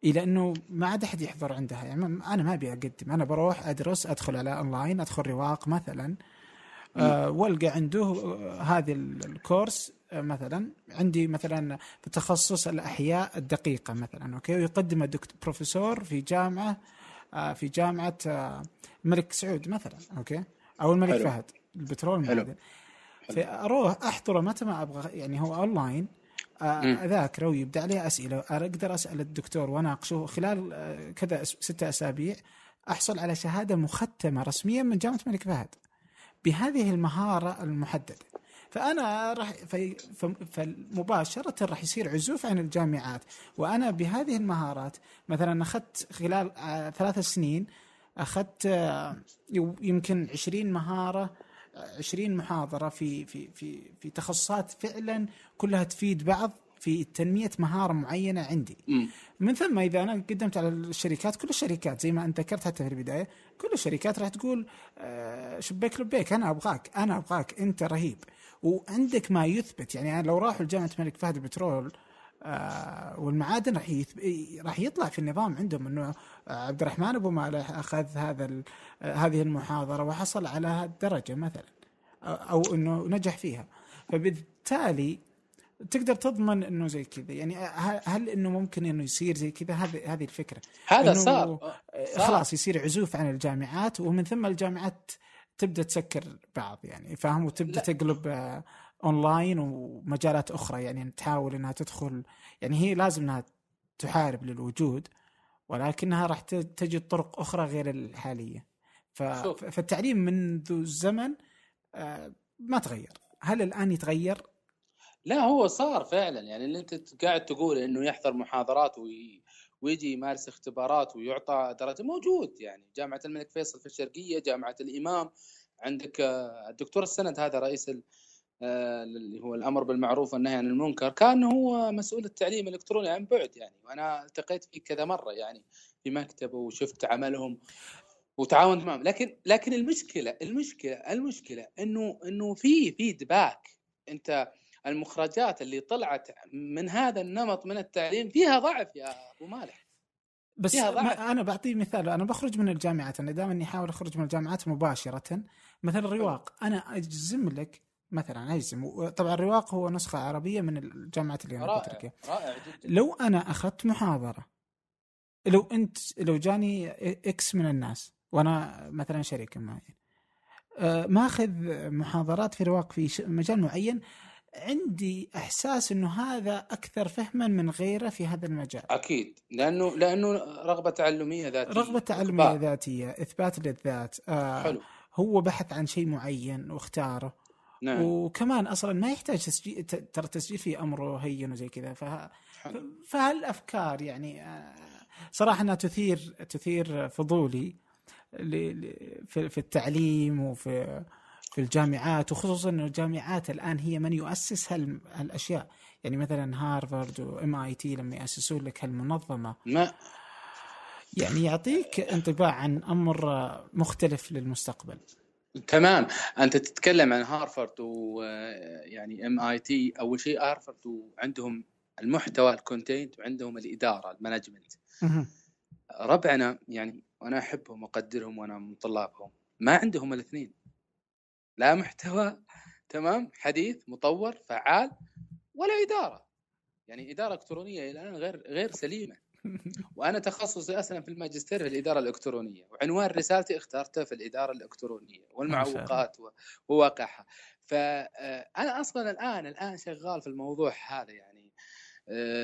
إلى إنه ما عاد أحد يحضر عندها؟ يعني أنا ما أبي أقدم أنا بروح أدرس أدخل على أونلاين أدخل رواق مثلا. آه وألقى عنده هذه ال- الكورس مثلا عندي مثلا في تخصص الأحياء الدقيقة مثلا أوكي؟ ويقدم الدكتور بروفيسور في جامعة آه في جامعة آه الملك سعود مثلا أوكي؟ أو الملك حلو. فهد البترول. المعدن فأروح أحضره متى ما أبغى يعني هو أونلاين آه،. أذاكره ويبدأ عليه أسئلة. أقدر أسأل الدكتور وأناقشه خلال كذا ستة أسابيع أحصل على شهادة مختمة رسميا من جامعة الملك فهد. بهذه المهارة المحددة. فأنا راح فمباشرة راح يصير عزوف عن الجامعات. وأنا بهذه المهارات مثلا أخذت خلال آه، ثلاث سنين أخذت آه، يمكن 20 مهارة 20 محاضرة في في في في تخصصات فعلا كلها تفيد بعض في تنمية مهارة معينة عندي. مم. من ثم إذا أنا قدمت على الشركات كل الشركات زي ما أنت ذكرت حتى في البداية كل الشركات راح تقول آه، شبيك لبيك أنا أبغاك أنا أبغاك أنت رهيب. وعندك ما يثبت يعني لو راحوا لجامعة الملك فهد البترول آه والمعادن راح. راح يطلع في النظام عندهم إنه عبد الرحمن أبو مالح أخذ هذا هذه المحاضرة وحصل على هالدرجه مثلا أو إنه نجح فيها فبالتالي تقدر تضمن إنه زي كذا يعني هل إنه ممكن إنه يصير زي كذا هذه هذه الفكرة هذا صار. صار خلاص يصير عزوف عن الجامعات ومن ثم الجامعات تبدأ تسكر بعض يعني فاهم؟ وتبدأ تقلب آه، اونلاين ومجالات أخرى يعني تحاول إنها تدخل يعني هي لازم إنها تحارب للوجود ولكنها راح تجد طرق أخرى غير الحالية. ف... فالتعليم منذ زمن آه، ما تغير. هل الآن يتغير؟ لا هو صار فعلا. يعني اللي أنت قاعد تقول إنه يحضر محاضرات وي... ويجي يمارس اختبارات ويعطى درجة. موجود يعني. جامعة الملك فيصل في الشرقية جامعة الإمام. عندك آه، الدكتور السند هذا رئيس آه، اللي هو الأمر بالمعروف والنهي عن المنكر كان هو مسؤول التعليم الإلكتروني عن بعد يعني. وأنا التقيت فيه كذا مرة يعني في مكتبه وشفت عملهم وتعاونت معهم. لكن لكن المشكلة المشكلة المشكلة إنه إنه في فيدباك. أنت المخرجات اللي طلعت من هذا النمط من التعليم فيها ضعف يا أبو مالح. بس أنا بعطيه مثال أنا بخرج من الجامعات أنا دائما أحاول أخرج من الجامعات مباشرة. مثلا الرواق أنا أجزم لك مثلا أجزم طبعا الرواق هو نسخة عربية من الجامعات اللي أنا رائع, رائع جدا. لو أنا أخذت محاضرة لو أنت لو جاني إكس من الناس وأنا مثلا شركه معين آه، ماخذ محاضرات في رواق في مجال معين عندي إحساس إنه هذا أكثر فهما من غيره في هذا المجال. أكيد. لأنه لأنه رغبة تعلمية ذاتية. رغبة تعلمية إثبات. ذاتية إثبات للذات. آه حلو. هو بحث عن شيء معين واختاره. نعم. وكمان أصلا ما يحتاج تسجيل ترى التسجيل فيه أمره هين وزي كذا. فه... فهالأفكار يعني آه، صراحة أنها تثير تثير فضولي في التعليم وفي في الجامعات وخصوصا إنه الجامعات الآن هي من يؤسس هالاشياء يعني مثلا هارفارد و MIT لما يأسسون لك هالمنظمه ما يعني يعطيك انطباع عن أمر مختلف للمستقبل. تمام. أنت تتكلم عن هارفارد ويعني MIT أول شيء هارفارد وعندهم المحتوى ال content وعندهم الإدارة ال management. ربعنا يعني وأنا أحبهم وأقدرهم وأنا من طلابهم. ما عندهم الاثنين. لا محتوى تمام حديث مطور فعال ولا إدارة. يعني إدارة إلكترونية الآن غير غير سليمة. وأنا تخصصي أصلا في الماجستير في الإدارة الإلكترونية. وعنوان رسالتي اخترته في الإدارة الإلكترونية والمعوقات وواقعها. فانا أصلا الآن الآن شغال في الموضوع هذا يعني. آه،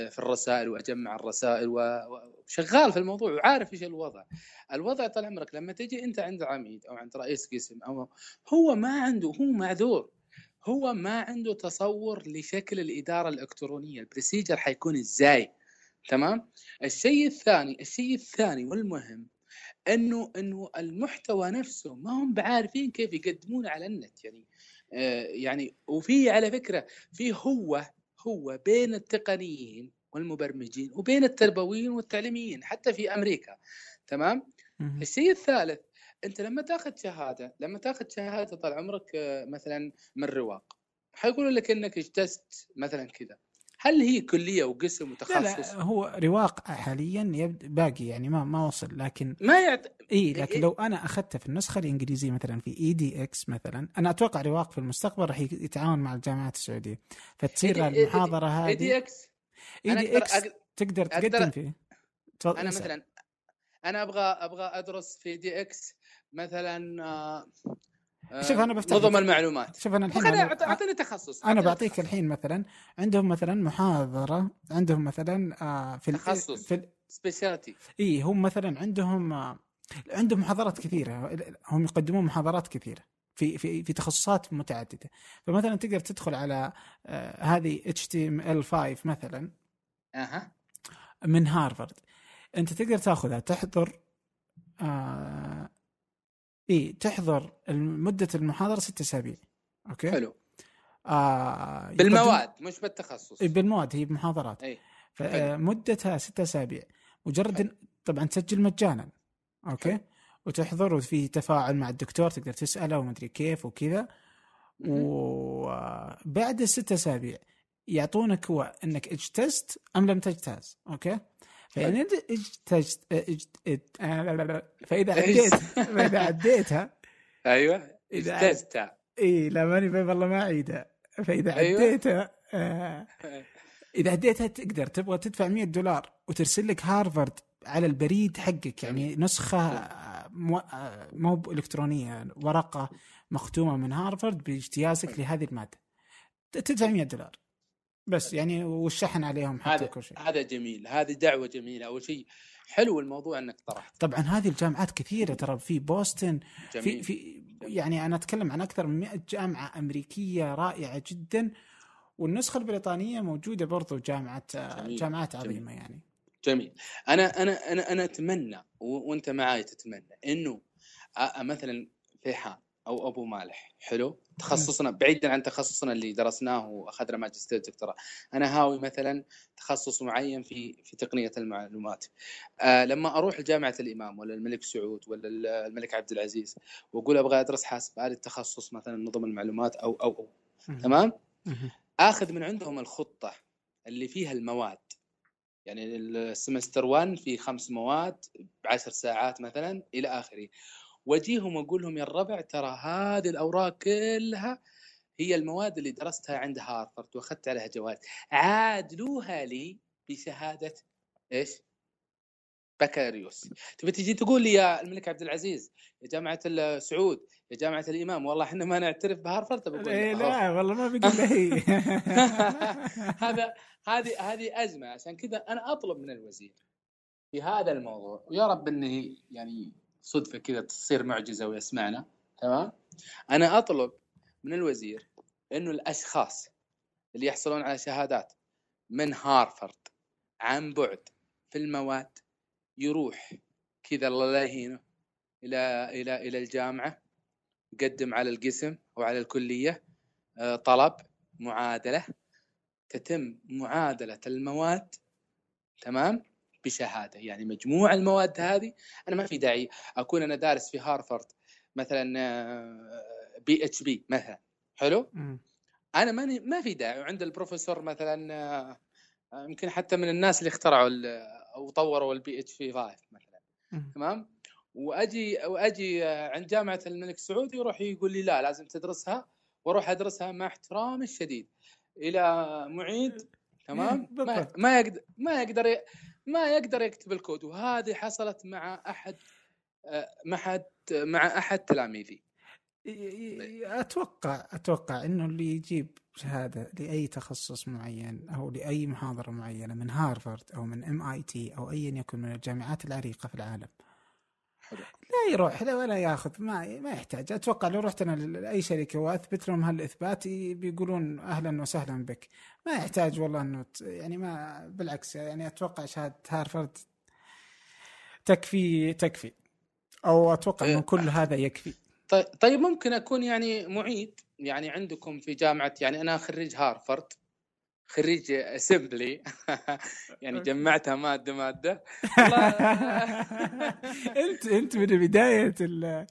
في الرسائل وأجمع الرسائل وشغال في الموضوع وعارف إيش الوضع. الوضع طال عمرك لما تجي أنت عند عميد أو عند رئيس قسم أو هو ما عنده هو معذور. هو ما عنده تصور لشكل الإدارة الإلكترونية. البروسيجر حيكون إزاي؟ تمام؟ الشيء الثاني الشيء الثاني والمهم إنه إنه المحتوى نفسه ما هم بعارفين كيف يقدمونه على النت. يعني آه يعني وفي على فكرة في هو هو بين التقنيين والمبرمجين وبين التربويين والتعليميين حتى في أمريكا. تمام؟ الشيء الثالث أنت لما تأخذ شهادة لما تأخذ شهادة طال عمرك آه، مثلا من رواق حيقولوا لك إنك اجتزت مثلا كذا. هل هي كلية وقسم وتخصص؟ لا, لا هو رواق حاليا يبد باقي يعني ما ما وصل لكن ما يعت... إي لكن لو أنا أخذته في النسخة الإنجليزية مثلا في edX مثلا أنا أتوقع رواق في المستقبل راح يتعاون مع الجامعات السعودية. فتصير المحاضرة هذه edX edX تقدر تقدم فيه. أنا مثلا أنا أبغى أبغى أدرس في edX مثلا آه شوف أنا بفتح نظم المعلومات. شوف أنا الحين أعطيني تخصص أنا بعطيك الحين مثلا عندهم مثلا محاضرة عندهم مثلا آه، في تخصص في speciality إي هم مثلا عندهم آه، عندهم محاضرات كثيرة. هم يقدمون محاضرات كثيرة في في في تخصصات متعددة. فمثلا تقدر تدخل على آه، هذه HTML 5 مثلا أها. من هارفارد. أنت تقدر تاخذها تحضر آه إي تحضر مدة المحاضرة ست أسابيع. أوكي؟ حلو. آه بالمواد مش بالتخصص. بالمواد هي بمحاضرات إي فمدتها ست أسابيع. مجرد حلو. طبعا تسجل مجانا. أوكي؟ حلو. وتحضر وفي تفاعل مع الدكتور تقدر تسأله ومدري كيف وكذا. وبعد الست أسابيع يعطونك هو إنك اجتزت أم لم تجتاز. أوكي؟ فإن انت اجتزت اجت- آه، فإذا عديت فإذا عديتها أيوه. اجتزتها إي لا ماني والله ما أعيدها. فإذا أيوة. عديتها آه إذا عديتها تقدر. تبغى تدفع 100 دولار وترسل لك هارفارد على البريد حقك يعني نسخة آه، مو مو إلكترونية ورقة مختومة من هارفارد بإجتيازك لهذه المادة. تدفع 100 دولار. بس يعني والشحن عليهم حتى هذا كل شيء. هذا جميل هذه دعوة جميلة. أول شيء حلو الموضوع إنك طرحت. طبعا هذه الجامعات كثيرة ترى في بوسطن في جميل. في يعني أنا أتكلم عن أكثر من 100 جامعة أمريكية رائعة جدا والنسخة البريطانية موجودة برضو جامعه جميل، جامعات جميل. عظيمة يعني. جميل. أنا أنا أنا أنا أتمنى وأنت معاي تتمنى إنه مثلا فيحان أو أبو مالح. حلو؟ تخصصنا بعيدا عن تخصصنا اللي درسناه وأخذنا ماجستير دكتوراه أنا هاوي مثلا تخصص معين في في تقنية المعلومات. آه لما أروح لجامعة الإمام ولا الملك سعود ولا ال- الملك عبد العزيز وأقول أبغى أدرس حاسب آلي التخصص مثلا نظم المعلومات أو أو أو. تمام. آخذ من عندهم الخطة اللي فيها المواد. يعني السمستر 1 في خمس مواد بعشر ساعات مثلا إلى آخره. واجيهم وأقول لهم يا الربع ترى هذه الأوراق كلها هي المواد اللي درستها عند هارفرد وأخذت عليها جوائز عادلوها لي بشهادة إيش؟ بكالوريوس تبي تجي تقول لي يا الملك عبد العزيز يا جامعة السعود يا جامعة الإمام والله إحنا ما نعترف بهارفرد بقول إيه. لا والله ما بقول هي هذا هذه هذه أزمة عشان كذا أنا أطلب من الوزير في هذا الموضوع ويا رب إنه يعني صدفة كذا تصير معجزة ويسمعنا تمام؟ أنا أطلب من الوزير إنه الأشخاص اللي يحصلون على شهادات من هارفرد عن بعد في المواد يروح كذا الله لا يهينه إلى إلى إلى الجامعة يقدم على القسم أو على الكلية آه، طلب معادلة تتم معادلة المواد تمام؟ بشهادة. يعني مجموع المواد هذه أنا ما في داعي أكون أنا دارس في هارفرد مثلا PHP مثلا. حلو. أنا ماني ما في داعي. وعند البروفيسور مثلا آه، آه، يمكن حتى من الناس اللي اخترعوا أو طوروا ال PHP 5 مثلا. تمام؟ وأجي وأجي آه، عند جامعة الملك سعود يروح يقول لي لا لازم تدرسها. وأروح أدرسها مع احترامي الشديد. إلى معيد. تمام؟ ما. ما يقدر ما يقدر ما يقدر يكتب الكود وهذه حصلت مع أحد آه، مع احد مع أحد تلاميذي. أتوقع أتوقع إنه اللي يجيب شهاده لأي تخصص معين أو لأي محاضرة معينة من هارفارد أو من MIT أو ايا يكن من الجامعات العريقة في العالم حلو لا يروح لا ولا ياخذ ما ما يحتاج. أتوقع لو رحت أنا لأي شركة واثبت لهم هالإثبات بيقولون أهلا وسهلا بك. ما يحتاج والله إنه يعني ما بالعكس يعني أتوقع شهادة هارفارد تكفي تكفي. أو أتوقع إنه إيه. كل هذا يكفي. طيب طيب ممكن أكون يعني معيد يعني عندكم في جامعة يعني أنا خريج هارفرد خريج اسمبلي يعني. جمعتها مادة مادة. أنت أنت من بداية ال-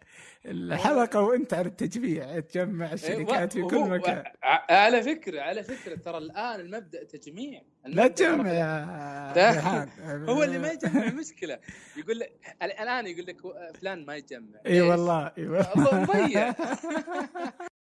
الحلقة وأنت على التجميع تجمع الشركات في كل مكان. على فكرة على فكرة ترى الآن المبدأ تجميع. لا تجمع يا. هو اللي ما يجمع مشكلة. يقول لك الآن يقول لك فلان ما يجمع. إي؟ والله إي والله. مضيع.